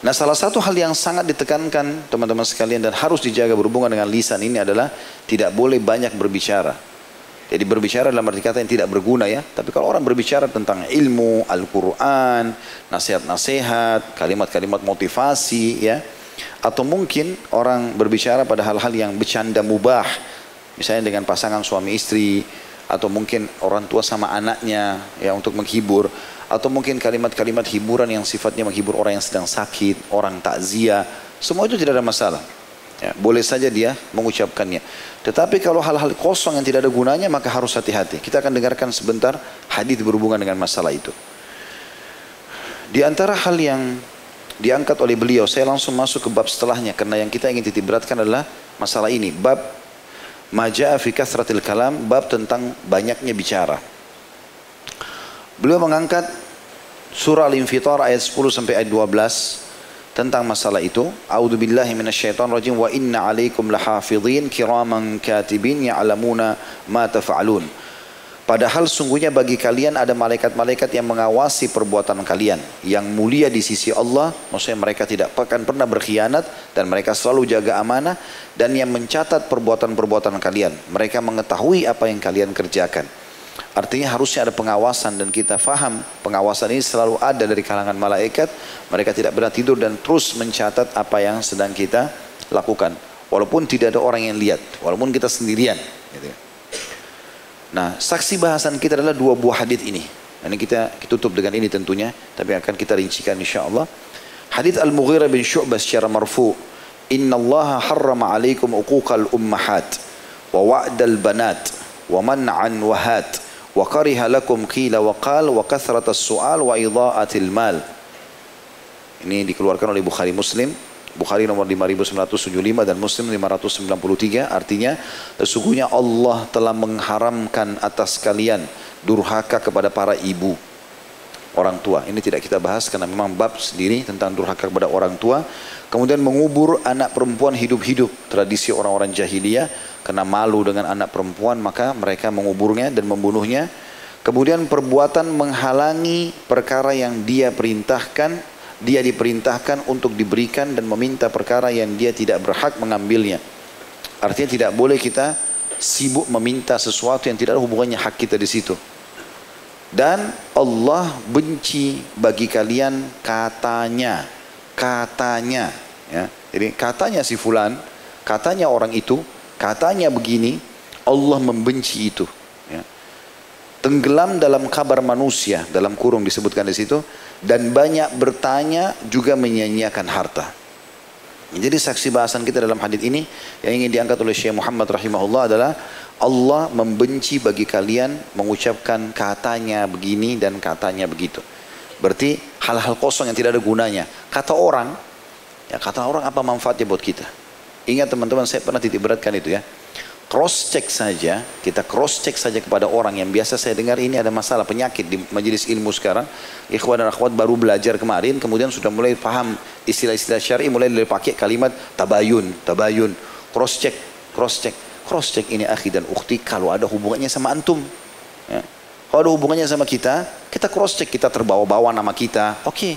Nah salah satu hal yang sangat ditekankan teman-teman sekalian dan harus dijaga berhubungan dengan lisan ini adalah tidak boleh banyak berbicara. Jadi berbicara dalam arti kata yang tidak berguna ya. Tapi kalau orang berbicara tentang ilmu, Al-Quran, nasihat-nasihat, kalimat-kalimat motivasi ya. Atau mungkin orang berbicara pada hal-hal yang bercanda mubah. Misalnya dengan pasangan suami istri. Atau mungkin orang tua sama anaknya ya untuk menghibur atau mungkin kalimat-kalimat hiburan yang sifatnya menghibur orang yang sedang sakit, orang takziah, semua itu tidak ada masalah. Ya, boleh saja dia mengucapkannya. Tetapi kalau hal-hal kosong yang tidak ada gunanya maka harus hati-hati. Kita akan dengarkan sebentar hadis berhubungan dengan masalah itu. Di antara hal yang diangkat oleh beliau, saya langsung masuk ke bab setelahnya karena yang kita ingin titik beratkan adalah masalah ini. Bab Maja'a fi kasratil kalam, bab tentang banyaknya bicara. Beliau mengangkat surah Al-Infitar ayat 10 sampai ayat 12 tentang masalah itu. A'udzu billahi minasyaitonir rajim wa inna 'alaikum lahafidhin kiraman katibin ya'lamuna ma taf'alun. Padahal sungguhnya bagi kalian ada malaikat-malaikat yang mengawasi perbuatan kalian yang mulia di sisi Allah, maksudnya mereka tidak akan pernah berkhianat dan mereka selalu jaga amanah dan yang mencatat perbuatan-perbuatan kalian. Mereka mengetahui apa yang kalian kerjakan. Artinya harusnya ada pengawasan dan kita faham pengawasan ini selalu ada dari kalangan malaikat. Mereka tidak pernah tidur dan terus mencatat apa yang sedang kita lakukan. Walaupun tidak ada orang yang lihat, walaupun kita sendirian. Gitu. Nah, saksi bahasan kita adalah dua buah hadis ini. Ini kita, kita tutup dengan ini tentunya, tapi akan kita rincikan insya Allah. Hadis Al-Mughirah bin Syu'bah secara marfu. Inna Allah harrama alaikum uquqal ummahat wa wa'dal banat wa man'an wahat wa kariha lakum qila wa qal wa kathratas su'al wa idha'atil mal. Ini dikeluarkan oleh Bukhari Muslim. Bukhari nomor 5975 dan Muslim 593 artinya sesungguhnya Allah telah mengharamkan atas kalian durhaka kepada para ibu orang tua. Ini tidak kita bahas karena memang bab sendiri tentang durhaka kepada orang tua. Kemudian mengubur anak perempuan hidup-hidup tradisi orang-orang jahiliyah karena malu dengan anak perempuan maka mereka menguburnya dan membunuhnya. Kemudian perbuatan menghalangi perkara yang dia perintahkan, dia diperintahkan untuk diberikan dan meminta perkara yang dia tidak berhak mengambilnya. Artinya tidak boleh kita sibuk meminta sesuatu yang tidak ada hubungannya hak kita di situ. Dan Allah benci bagi kalian katanya, katanya, ya. Jadi katanya si fulan, katanya orang itu Katanya begini, Allah membenci itu. Ya. Tenggelam dalam kabar manusia, dalam kurung disebutkan di situ, dan banyak bertanya juga menyanyiakan harta. Jadi saksi bahasan kita dalam hadis ini yang ingin diangkat oleh Syekh Muhammad rahimahullah adalah Allah membenci bagi kalian mengucapkan katanya begini dan katanya begitu. Berarti hal-hal kosong yang tidak ada gunanya. Kata orang, ya kata orang apa manfaatnya buat kita? Ingat teman-teman saya pernah titik beratkan itu ya. Cross check saja, kita cross check saja kepada orang yang biasa saya dengar ini ada masalah penyakit di majelis ilmu sekarang. Ikhwan dan akhwat baru belajar kemarin, kemudian sudah mulai paham istilah-istilah syar'i, mulai pakai kalimat tabayun, tabayun, cross check, cross check, cross check ini akhi dan ukhti kalau ada hubungannya sama antum. Ya. Kalau ada hubungannya sama kita, kita cross check, kita terbawa-bawa nama kita, oke, okay.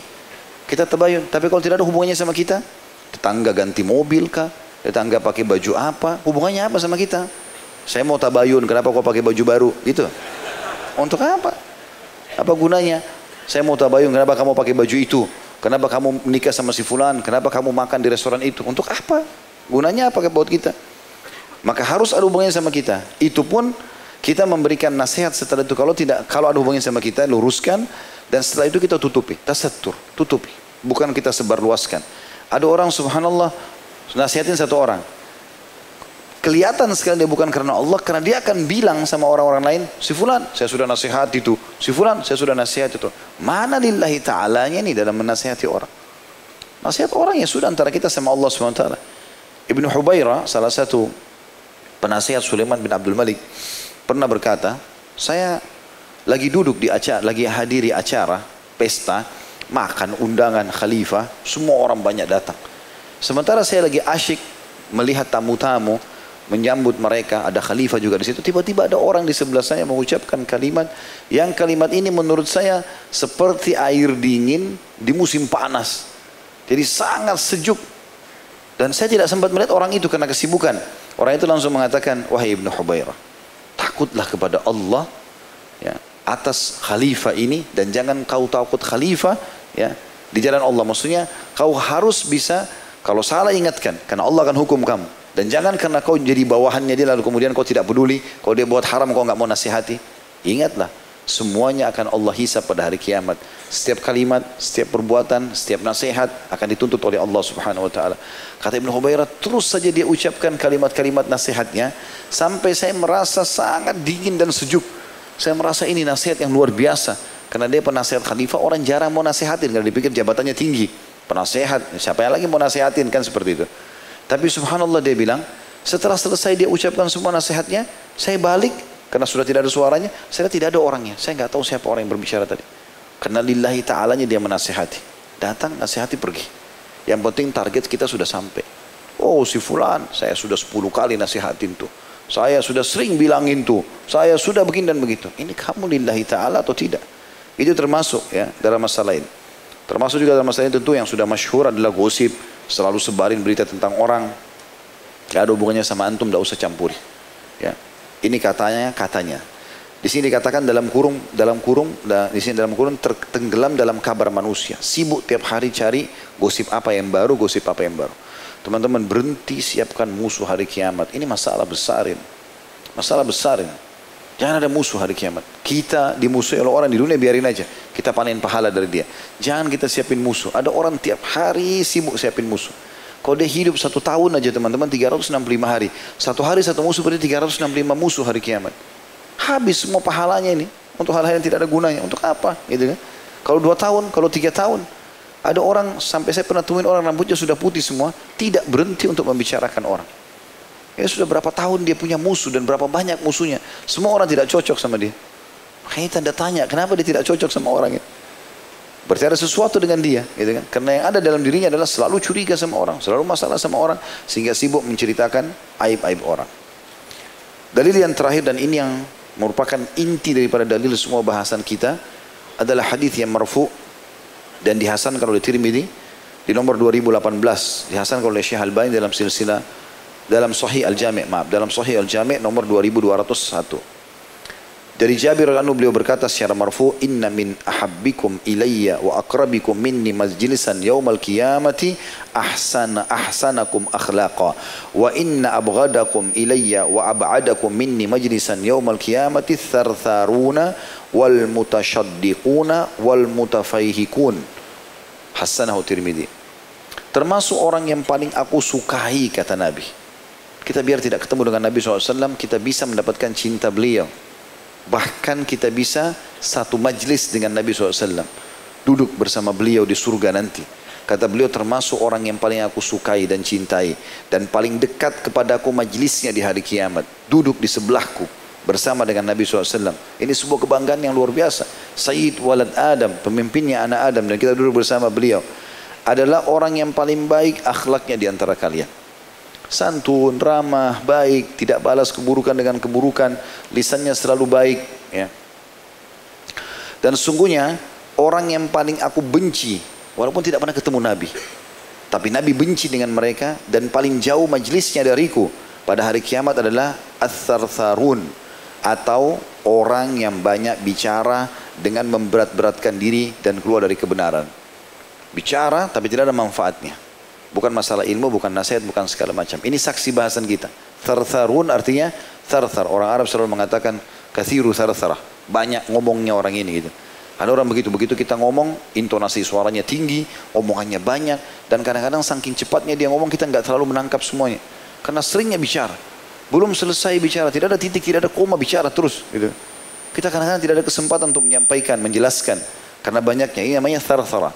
kita tabayun. Tapi kalau tidak ada hubungannya sama kita, tetangga ganti mobil kah, tetangga pakai baju apa, hubungannya apa sama kita? Saya mau tabayun, kenapa kau pakai baju baru? Gitu. Untuk apa? Apa gunanya? Saya mau tabayun, kenapa kamu pakai baju itu? Kenapa kamu menikah sama si fulan? Kenapa kamu makan di restoran itu? Untuk apa? Gunanya apa buat kita? Maka harus ada hubungannya sama kita. Itu pun kita memberikan nasihat setelah itu. Kalau tidak, kalau ada hubungannya sama kita, luruskan. Dan setelah itu kita tutupi. Tasatur, tutupi. Bukan kita sebarluaskan. Ada orang subhanallah Nasihatin satu orang. Kelihatan sekali dia bukan karena Allah, karena dia akan bilang sama orang-orang lain, si fulan, saya sudah nasihat itu. Si fulan, saya sudah nasihat itu. Mana lillahi ta'alanya ini dalam menasihati orang. Nasihat orang yang sudah antara kita sama Allah SWT. Ibnu Hubairah, salah satu penasihat Sulaiman bin Abdul Malik, pernah berkata, saya lagi duduk di acara, lagi hadiri acara, pesta, makan undangan khalifah, semua orang banyak datang. Sementara saya lagi asyik melihat tamu-tamu, menyambut mereka, ada khalifah juga di situ. Tiba-tiba ada orang di sebelah saya mengucapkan kalimat yang kalimat ini menurut saya seperti air dingin di musim panas. Jadi sangat sejuk. Dan saya tidak sempat melihat orang itu karena kesibukan. Orang itu langsung mengatakan, wahai Ibnu Hubairah, takutlah kepada Allah ya, atas khalifah ini dan jangan kau takut khalifah ya di jalan Allah. Maksudnya kau harus bisa kalau salah ingatkan karena Allah akan hukum kamu. Dan jangan karena kau jadi bawahannya dia lalu kemudian kau tidak peduli. Kalau dia buat haram kau nggak mau nasihati. Ingatlah semuanya akan Allah hisap pada hari kiamat. Setiap kalimat, setiap perbuatan, setiap nasihat akan dituntut oleh Allah Subhanahu wa taala. Kata Ibnu Hubairah, terus saja dia ucapkan kalimat-kalimat nasihatnya sampai saya merasa sangat dingin dan sejuk. Saya merasa ini nasihat yang luar biasa. Karena dia penasihat khalifah, orang jarang mau nasihatin karena dipikir jabatannya tinggi. Penasehat, siapa yang lagi mau nasihatin kan seperti itu. Tapi subhanallah dia bilang, setelah selesai dia ucapkan semua nasihatnya, saya balik karena sudah tidak ada suaranya, saya tidak ada orangnya. Saya nggak tahu siapa orang yang berbicara tadi. Karena lillahi ta'alanya dia menasihati. Datang, nasihati, pergi. Yang penting target kita sudah sampai. Oh si fulan, saya sudah 10 kali nasihatin tuh. Saya sudah sering bilangin tuh. Saya sudah begini dan begitu. Ini kamu lillahi ta'ala atau tidak? Itu termasuk ya dalam masalah ini. Termasuk juga dalam masalah ini tentu yang sudah masyhur adalah gosip selalu sebarin berita tentang orang. Gak ada hubungannya sama antum, tidak usah campuri. Ya. Ini katanya, katanya. Di sini dikatakan dalam kurung, dalam kurung, di sini dalam kurung tertenggelam dalam kabar manusia. Sibuk tiap hari cari gosip apa yang baru, gosip apa yang baru. Teman-teman berhenti siapkan musuh hari kiamat. Ini masalah besar ini. Masalah besar ini. Jangan ada musuh hari kiamat. Kita dimusuhi oleh orang di dunia biarin aja. Kita panen pahala dari dia. Jangan kita siapin musuh. Ada orang tiap hari sibuk siapin musuh. Kalau dia hidup satu tahun aja teman-teman 365 hari. Satu hari satu musuh berarti 365 musuh hari kiamat. Habis semua pahalanya ini. Untuk hal-hal yang tidak ada gunanya. Untuk apa? Gitu kan? Kalau dua tahun, kalau tiga tahun. Ada orang, sampai saya pernah temuin orang rambutnya sudah putih semua. Tidak berhenti untuk membicarakan orang. Ya sudah berapa tahun dia punya musuh dan berapa banyak musuhnya. Semua orang tidak cocok sama dia. Makanya tanda tanya, kenapa dia tidak cocok sama orang itu? Berarti ada sesuatu dengan dia, gitu kan? Karena yang ada dalam dirinya adalah selalu curiga sama orang, selalu masalah sama orang, sehingga sibuk menceritakan aib-aib orang. Dalil yang terakhir dan ini yang merupakan inti daripada dalil semua bahasan kita adalah hadis yang marfu dan dihasankan oleh Tirmidzi di nomor 2018, dihasankan oleh Syekh Al-Albani dalam silsilah dalam Sahih Al-Jami' maaf dalam Sahih Al-Jami' nomor 2201 dari Jabir anu beliau berkata secara marfu inna min ahabbikum ilayya wa akrabikum minni majlisan yaumal qiyamati ahsana ahsanakum akhlaqa. Wa inna abghadakum ilayya wa ab'adakum minni majlisan yaumal qiyamati thartharuna wal mutashaddiquna wal mutafayhikun. Hasanahu tirmidzi termasuk orang yang paling aku sukai kata Nabi kita biar tidak ketemu dengan Nabi SAW, kita bisa mendapatkan cinta beliau. Bahkan kita bisa satu majlis dengan Nabi SAW. Duduk bersama beliau di surga nanti. Kata beliau termasuk orang yang paling aku sukai dan cintai. Dan paling dekat kepadaku majlisnya di hari kiamat. Duduk di sebelahku bersama dengan Nabi SAW. Ini sebuah kebanggaan yang luar biasa. Sayyid Walad Adam, pemimpinnya anak Adam dan kita duduk bersama beliau. Adalah orang yang paling baik akhlaknya di antara kalian santun, ramah, baik, tidak balas keburukan dengan keburukan, lisannya selalu baik, ya. Dan sungguhnya orang yang paling aku benci, walaupun tidak pernah ketemu Nabi, tapi Nabi benci dengan mereka dan paling jauh majlisnya dariku pada hari kiamat adalah as-sarsarun atau orang yang banyak bicara dengan memberat-beratkan diri dan keluar dari kebenaran. Bicara tapi tidak ada manfaatnya. Bukan masalah ilmu, bukan nasihat, bukan segala macam. Ini saksi bahasan kita. Thartharun artinya tharthar. Orang Arab selalu mengatakan kathiru thartharah. Banyak ngomongnya orang ini gitu. Ada orang begitu, begitu kita ngomong, intonasi suaranya tinggi, omongannya banyak, dan kadang-kadang saking cepatnya dia ngomong kita nggak terlalu menangkap semuanya, karena seringnya bicara, belum selesai bicara, tidak ada titik, tidak ada koma bicara terus, gitu. Kita kadang-kadang tidak ada kesempatan untuk menyampaikan, menjelaskan, karena banyaknya, ini namanya tharthara.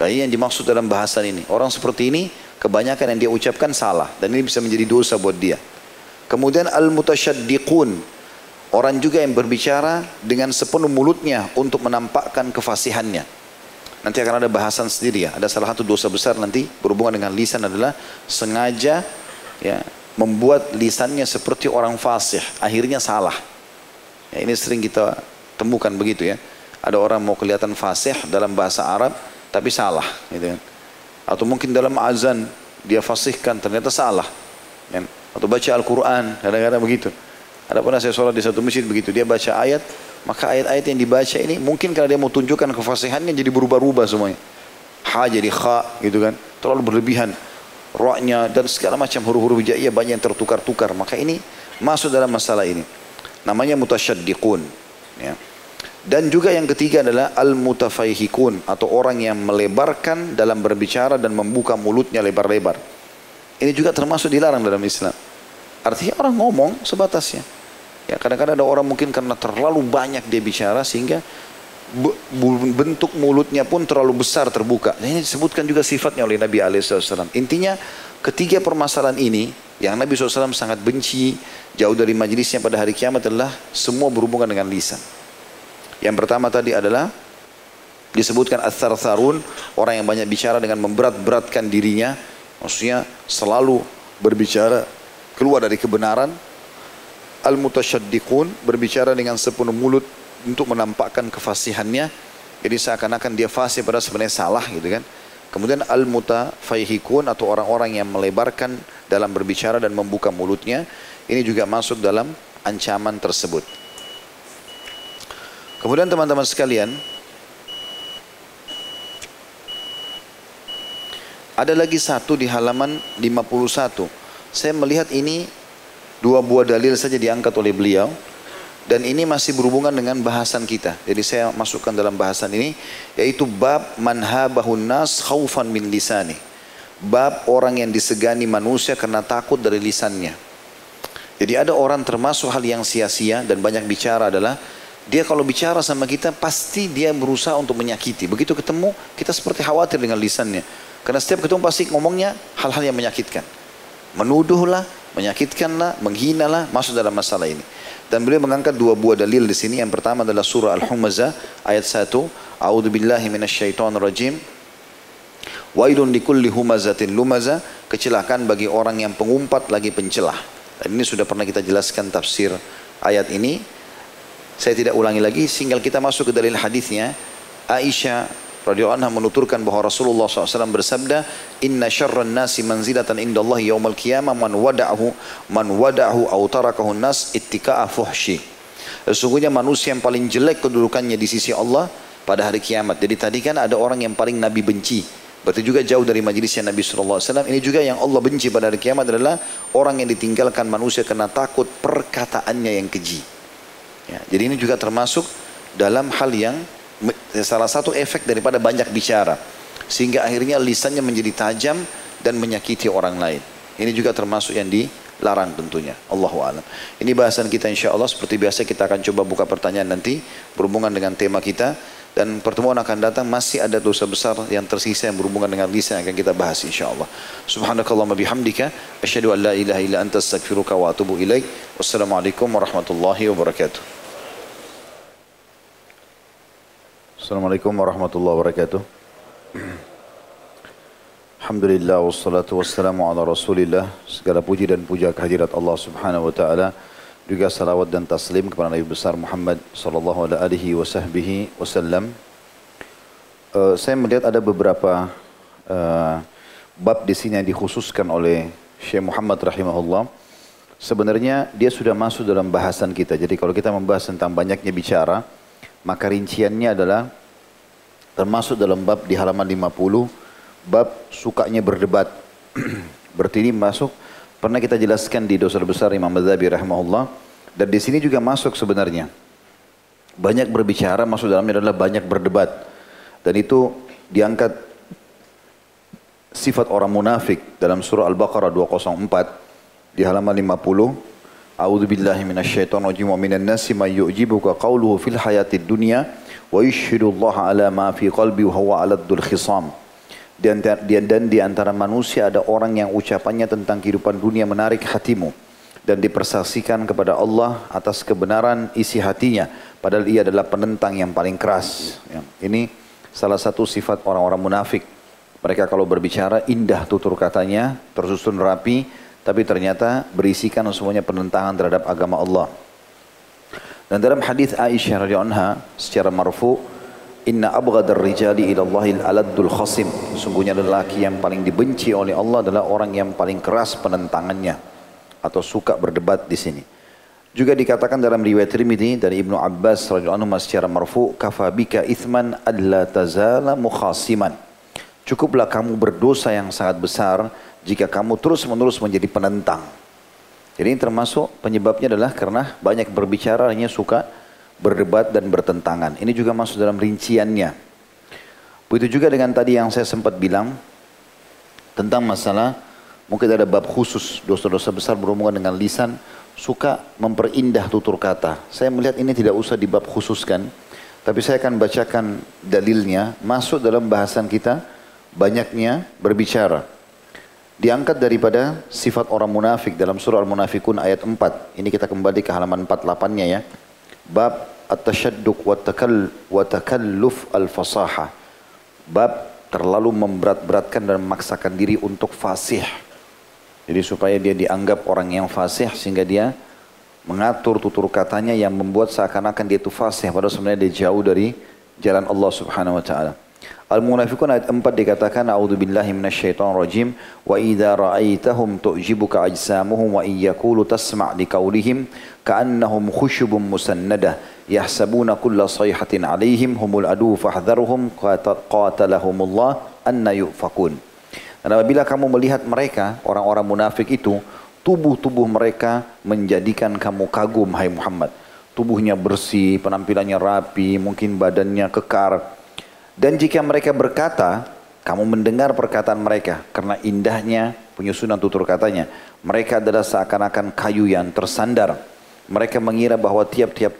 Nah ini yang dimaksud dalam bahasan ini. Orang seperti ini kebanyakan yang dia ucapkan salah dan ini bisa menjadi dosa buat dia. Kemudian al-mutasyaddiqun. Orang juga yang berbicara dengan sepenuh mulutnya untuk menampakkan kefasihannya. Nanti akan ada bahasan sendiri ya. Ada salah satu dosa besar nanti berhubungan dengan lisan adalah sengaja ya membuat lisannya seperti orang fasih. Akhirnya salah. Ya, ini sering kita temukan begitu ya. Ada orang mau kelihatan fasih dalam bahasa Arab, tapi salah gitu kan. Atau mungkin dalam azan dia fasihkan ternyata salah. Ya. Atau baca Al-Quran, kadang-kadang begitu. Ada pernah saya sholat di satu masjid begitu, dia baca ayat, maka ayat-ayat yang dibaca ini mungkin karena dia mau tunjukkan kefasihannya jadi berubah-ubah semuanya. Ha jadi kha gitu kan, terlalu berlebihan. Rohnya dan segala macam huruf-huruf hijaiyah banyak yang tertukar-tukar. Maka ini masuk dalam masalah ini. Namanya mutasyaddiqun. Ya. Dan juga yang ketiga adalah al-mutafaihikun atau orang yang melebarkan dalam berbicara dan membuka mulutnya lebar-lebar. Ini juga termasuk dilarang dalam Islam. Artinya orang ngomong sebatasnya. Ya, kadang-kadang ada orang mungkin karena terlalu banyak dia bicara sehingga bentuk mulutnya pun terlalu besar terbuka. Nah, ini disebutkan juga sifatnya oleh Nabi SAW. Intinya ketiga permasalahan ini yang Nabi SAW sangat benci jauh dari majelisnya pada hari kiamat adalah semua berhubungan dengan lisan. Yang pertama tadi adalah disebutkan as-sarsarun orang yang banyak bicara dengan memberat-beratkan dirinya. Maksudnya selalu berbicara keluar dari kebenaran. Al-mutasyaddiqun berbicara dengan sepenuh mulut untuk menampakkan kefasihannya. Jadi seakan-akan dia fasih pada sebenarnya salah gitu kan. Kemudian al-mutafaihikun atau orang-orang yang melebarkan dalam berbicara dan membuka mulutnya. Ini juga masuk dalam ancaman tersebut kemudian teman-teman sekalian ada lagi satu di halaman 51 saya melihat ini Dua buah dalil saja diangkat oleh beliau dan ini masih berhubungan dengan bahasan kita. Jadi saya masukkan dalam bahasan ini yaitu bab manhabahun nas khaufan min lisani. Bab orang yang disegani manusia karena takut dari lisannya. Jadi ada orang termasuk hal yang sia-sia dan banyak bicara adalah dia kalau bicara sama kita pasti dia berusaha untuk menyakiti. Begitu ketemu kita seperti khawatir dengan lisannya. Karena setiap ketemu pasti ngomongnya hal-hal yang menyakitkan. Menuduhlah, menyakitkanlah, menghinalah, masuk dalam masalah ini. Dan beliau mengangkat dua buah dalil di sini. Yang pertama adalah surah Al-Humazah ayat 1. A'udzu billahi minasyaitonir rajim. Wailun likulli humazatin lumaza, kecelakaan bagi orang yang pengumpat lagi pencelah. Dan ini sudah pernah kita jelaskan tafsir ayat ini. Saya tidak ulangi lagi, tinggal kita masuk ke dalil hadisnya. Aisyah radhiyallahu anha menuturkan bahwa Rasulullah SAW bersabda, "Inna syarran nasi manzilatan indallahi yaumal qiyamah man wada'ahu man wada'ahu aw tarakahu nas ittika'a fuhshi." Sesungguhnya manusia yang paling jelek kedudukannya di sisi Allah pada hari kiamat. Jadi tadi kan ada orang yang paling Nabi benci. Berarti juga jauh dari majelisnya Nabi SAW. Ini juga yang Allah benci pada hari kiamat adalah orang yang ditinggalkan manusia karena takut perkataannya yang keji. Ya, jadi ini juga termasuk dalam hal yang salah satu efek daripada banyak bicara sehingga akhirnya lisannya menjadi tajam dan menyakiti orang lain. Ini juga termasuk yang dilarang tentunya. Allahu alam. Ini bahasan kita insya Allah seperti biasa kita akan coba buka pertanyaan nanti berhubungan dengan tema kita dan pertemuan akan datang masih ada dosa besar yang tersisa yang berhubungan dengan lisan yang akan kita bahas insya Allah. Subhanakallahumma bihamdika asyhadu an la ilaha illa anta astaghfiruka wa atubu ilaik. Wassalamualaikum warahmatullahi wabarakatuh. Assalamualaikum warahmatullahi wabarakatuh. Alhamdulillah wassalatu wassalamu ala rasulillah. Segala puji dan puja kehadirat Allah subhanahu wa ta'ala. Juga salawat dan taslim kepada Nabi besar Muhammad sallallahu alaihi wasallam. Uh, saya melihat ada beberapa uh, bab di sini yang dikhususkan oleh Syekh Muhammad rahimahullah. Sebenarnya dia sudah masuk dalam bahasan kita. Jadi kalau kita membahas tentang banyaknya bicara, maka rinciannya adalah termasuk dalam bab di halaman 50 bab sukanya berdebat berarti ini masuk pernah kita jelaskan di dosa besar Imam Madzhabi rahimahullah dan di sini juga masuk sebenarnya banyak berbicara masuk dalamnya adalah banyak berdebat dan itu diangkat sifat orang munafik dalam surah Al-Baqarah 204 di halaman 50 A'udzu billahi minasyaitonir rajim wa minan nasi may yu'jibuka qawluhu fil hayatid dunya wa Allah ala ma fi qalbi wa huwa aladdul khisam. Dan, di antara manusia ada orang yang ucapannya tentang kehidupan dunia menarik hatimu dan dipersaksikan kepada Allah atas kebenaran isi hatinya padahal ia adalah penentang yang paling keras. Ya, ini salah satu sifat orang-orang munafik. Mereka kalau berbicara indah tutur katanya, tersusun rapi, tapi ternyata berisikan semuanya penentangan terhadap agama Allah. Dan dalam hadis Aisyah radhiyallahu anha secara marfu, Inna abghadar rijali ilallahil aladul khasim. Sungguhnya lelaki yang paling dibenci oleh Allah adalah orang yang paling keras penentangannya atau suka berdebat di sini. Juga dikatakan dalam riwayat Tirmidzi dari Ibnu Abbas radhiyallahu anhu secara marfu, "Kafabika ithman alla tazala mukhasiman." Cukuplah kamu berdosa yang sangat besar jika kamu terus-menerus menjadi penentang. Jadi ini termasuk penyebabnya adalah karena banyak berbicara hanya suka berdebat dan bertentangan. Ini juga masuk dalam rinciannya. Begitu juga dengan tadi yang saya sempat bilang tentang masalah mungkin ada bab khusus dosa-dosa besar berhubungan dengan lisan suka memperindah tutur kata. Saya melihat ini tidak usah dibab khususkan, tapi saya akan bacakan dalilnya masuk dalam bahasan kita banyaknya berbicara. Diangkat daripada sifat orang munafik dalam surah Al-Munafikun ayat 4. Ini kita kembali ke halaman 48-nya ya. Bab at-tashadduk wa takalluf al-fasaha. Bab terlalu memberat-beratkan dan memaksakan diri untuk fasih. Jadi supaya dia dianggap orang yang fasih sehingga dia mengatur tutur katanya yang membuat seakan-akan dia itu fasih padahal sebenarnya dia jauh dari jalan Allah Subhanahu wa taala. Al-Munafiqun ayat 4 dikatakan A'udzu billahi minasyaitonir rajim wa idza ra'aitahum tu'jibuka ajsamuhum wa iyyaqulu tasma' liqaulihim ka'annahum khushubun musannadah yahsabuna kulla sayhatin 'alaihim humul adu fahdharhum qatalahumullah anna yufakun. Dan apabila kamu melihat mereka orang-orang munafik itu tubuh-tubuh mereka menjadikan kamu kagum hai Muhammad. Tubuhnya bersih, penampilannya rapi, mungkin badannya kekar, dan jika mereka berkata, kamu mendengar perkataan mereka karena indahnya penyusunan tutur katanya. Mereka adalah seakan-akan kayu yang tersandar. Mereka mengira bahwa tiap-tiap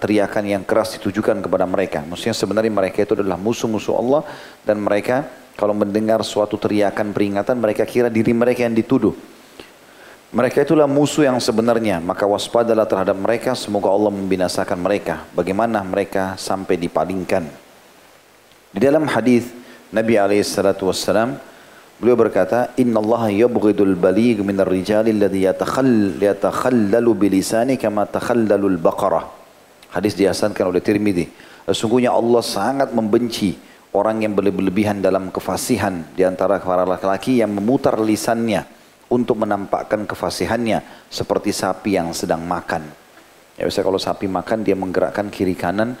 teriakan yang keras ditujukan kepada mereka. Maksudnya sebenarnya mereka itu adalah musuh-musuh Allah dan mereka kalau mendengar suatu teriakan peringatan mereka kira diri mereka yang dituduh. Mereka itulah musuh yang sebenarnya, maka waspadalah terhadap mereka, semoga Allah membinasakan mereka. Bagaimana mereka sampai dipalingkan. Di dalam hadis Nabi alaihissalatu wassalam beliau berkata, "Inna Allah yabghidul baligh min ar-rijali alladhi yatakhall yatakhallalu bilisani kama takhallalul baqarah." Hadis dihasankan oleh Tirmidzi. Sesungguhnya Allah sangat membenci orang yang berlebihan dalam kefasihan di antara para laki-laki yang memutar lisannya untuk menampakkan kefasihannya seperti sapi yang sedang makan. Ya biasa kalau sapi makan dia menggerakkan kiri kanan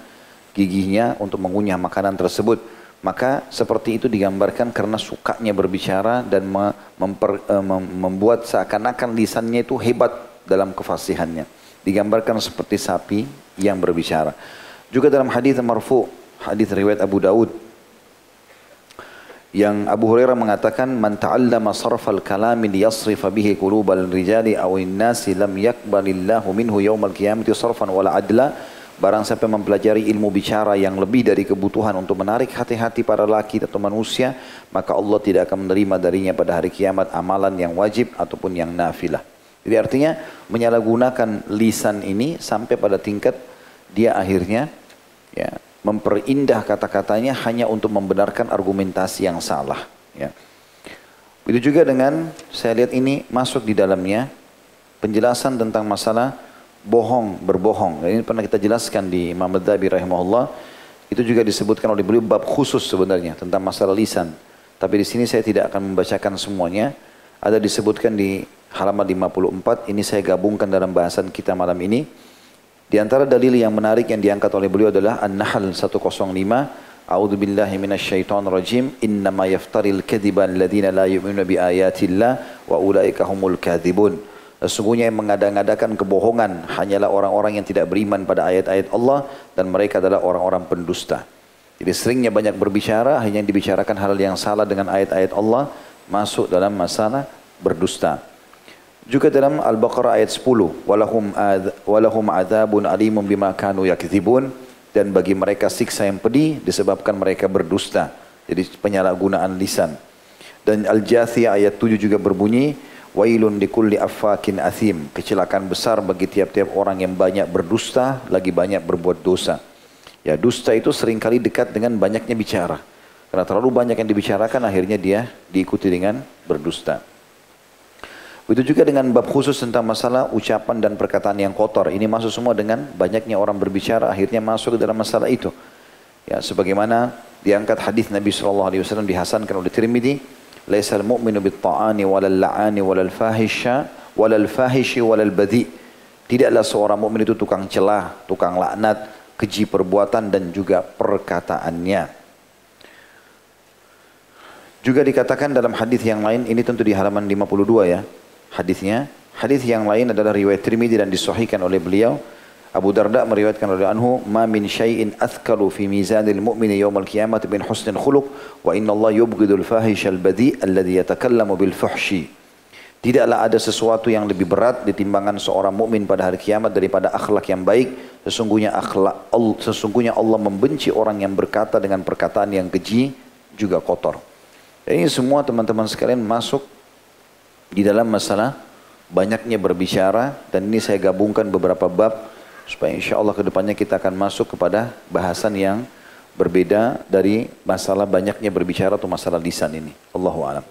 giginya untuk mengunyah makanan tersebut. Maka seperti itu digambarkan karena sukanya berbicara dan memper, uh, membuat seakan-akan lisannya itu hebat dalam kefasihannya. Digambarkan seperti sapi yang berbicara. Juga dalam hadis marfu, hadis riwayat Abu Daud yang Abu Hurairah mengatakan man ta'allama sarfal kalami liyasrifa bihi qulubal rijali aw nasi lam yaqbalillahu minhu yaumal qiyamati sarfan wala adla Barang siapa mempelajari ilmu bicara yang lebih dari kebutuhan untuk menarik hati-hati para laki atau manusia, maka Allah tidak akan menerima darinya pada hari kiamat amalan yang wajib ataupun yang nafilah. Jadi artinya menyalahgunakan lisan ini sampai pada tingkat dia akhirnya ya, memperindah kata-katanya hanya untuk membenarkan argumentasi yang salah. Ya. Itu juga dengan saya lihat ini masuk di dalamnya penjelasan tentang masalah bohong, berbohong. Ini pernah kita jelaskan di Imam Madhabi rahimahullah. Itu juga disebutkan oleh beliau bab khusus sebenarnya tentang masalah lisan. Tapi di sini saya tidak akan membacakan semuanya. Ada disebutkan di halaman 54. Ini saya gabungkan dalam bahasan kita malam ini. Di antara dalil yang menarik yang diangkat oleh beliau adalah An-Nahl 105. A'udzu billahi minasyaitonir rajim. Innama yaftaril alladziina la yu'minuna bi ayatillah wa ulaika humul kadzibun. Sesungguhnya yang mengada-ngadakan kebohongan hanyalah orang-orang yang tidak beriman pada ayat-ayat Allah dan mereka adalah orang-orang pendusta. Jadi seringnya banyak berbicara hanya dibicarakan hal yang salah dengan ayat-ayat Allah masuk dalam masalah berdusta. Juga dalam Al-Baqarah ayat 10, walahum ad, walahum adzabun alimun bima kanu yakdzibun dan bagi mereka siksa yang pedih disebabkan mereka berdusta. Jadi penyalahgunaan lisan. Dan Al-Jathiyah ayat 7 juga berbunyi, Wailun kulli affakin athim. Kecelakaan besar bagi tiap-tiap orang yang banyak berdusta, lagi banyak berbuat dosa. Ya dusta itu sering kali dekat dengan banyaknya bicara. Karena terlalu banyak yang dibicarakan akhirnya dia diikuti dengan berdusta. Begitu juga dengan bab khusus tentang masalah ucapan dan perkataan yang kotor. Ini masuk semua dengan banyaknya orang berbicara akhirnya masuk ke dalam masalah itu. Ya, sebagaimana diangkat hadis Nabi wasallam dihasankan oleh Tirmidzi, "Laisal mu'minu bit-ta'ani walal la'ani walal fahisha walal fahishi walal badhi." Tidaklah seorang mukmin itu tukang celah, tukang laknat, keji perbuatan dan juga perkataannya. Juga dikatakan dalam hadis yang lain, ini tentu di halaman 52 ya, hadisnya. Hadis yang lain adalah riwayat Tirmidzi dan disahihkan oleh beliau Abu Darda meriwayatkan oleh anhu, "Ma min syai'in athqalu fi mizanil mu'mini yawmal qiyamah min husnil khuluq wa inna Allah yubghidul fahishal badi alladhi yatakallamu bil fuhshi." Tidaklah ada sesuatu yang lebih berat di timbangan seorang mukmin pada hari kiamat daripada akhlak yang baik. Sesungguhnya akhlak sesungguhnya Allah membenci orang yang berkata dengan perkataan yang keji juga kotor. Ini semua teman-teman sekalian masuk di dalam masalah banyaknya berbicara dan ini saya gabungkan beberapa bab supaya insya Allah ke depannya kita akan masuk kepada bahasan yang berbeda dari masalah banyaknya berbicara atau masalah lisan ini. Allahu a'lam.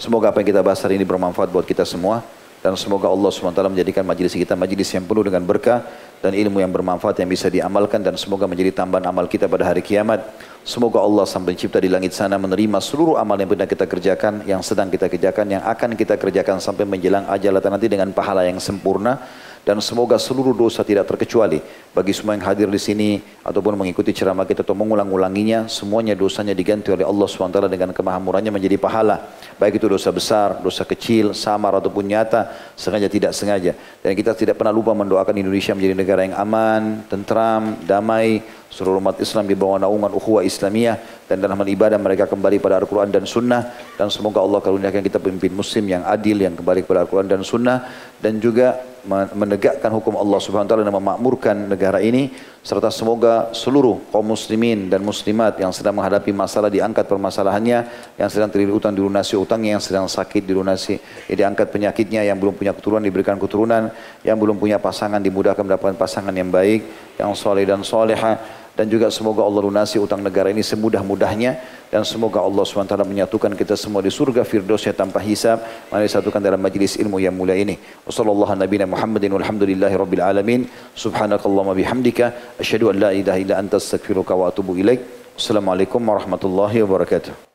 Semoga apa yang kita bahas hari ini bermanfaat buat kita semua dan semoga Allah SWT menjadikan majelis kita majelis yang penuh dengan berkah dan ilmu yang bermanfaat yang bisa diamalkan dan semoga menjadi tambahan amal kita pada hari kiamat. Semoga Allah sang pencipta di langit sana menerima seluruh amal yang pernah kita kerjakan, yang sedang kita kerjakan, yang akan kita kerjakan sampai menjelang ajal nanti dengan pahala yang sempurna dan semoga seluruh dosa tidak terkecuali bagi semua yang hadir di sini ataupun mengikuti ceramah kita atau mengulang-ulanginya. Semuanya dosanya diganti oleh Allah SWT dengan kemahamurannya menjadi pahala. Baik itu dosa besar, dosa kecil, samar ataupun nyata sengaja tidak sengaja. Dan kita tidak pernah lupa mendoakan Indonesia menjadi negara yang aman, tentram, damai. Seluruh umat Islam di bawah naungan ukhuwah Islamiyah. Dan dalam ibadah mereka kembali pada Al-Quran dan Sunnah. Dan semoga Allah karuniakan kita pemimpin muslim yang adil yang kembali kepada Al-Quran dan Sunnah. Dan juga menegakkan hukum Allah Subhanahu wa taala dan memakmurkan negara ini serta semoga seluruh kaum muslimin dan muslimat yang sedang menghadapi masalah diangkat permasalahannya yang sedang terlilit utang dilunasi utangnya yang sedang sakit dilunasi diangkat penyakitnya yang belum punya keturunan diberikan keturunan yang belum punya pasangan dimudahkan mendapatkan pasangan yang baik yang soleh dan soleha dan juga semoga Allah lunasi utang negara ini semudah-mudahnya. Dan semoga Allah SWT menyatukan kita semua di surga firdausnya tanpa hisab. Mari disatukan dalam majlis ilmu yang mulia ini. Nabiyana muhammadin walhamdulillahi rabbil alamin. Subhanakallahumma bihamdika. Asyhadu an la ilaha illa anta astaghfiruka wa atubu ilaik. Assalamualaikum warahmatullahi wabarakatuh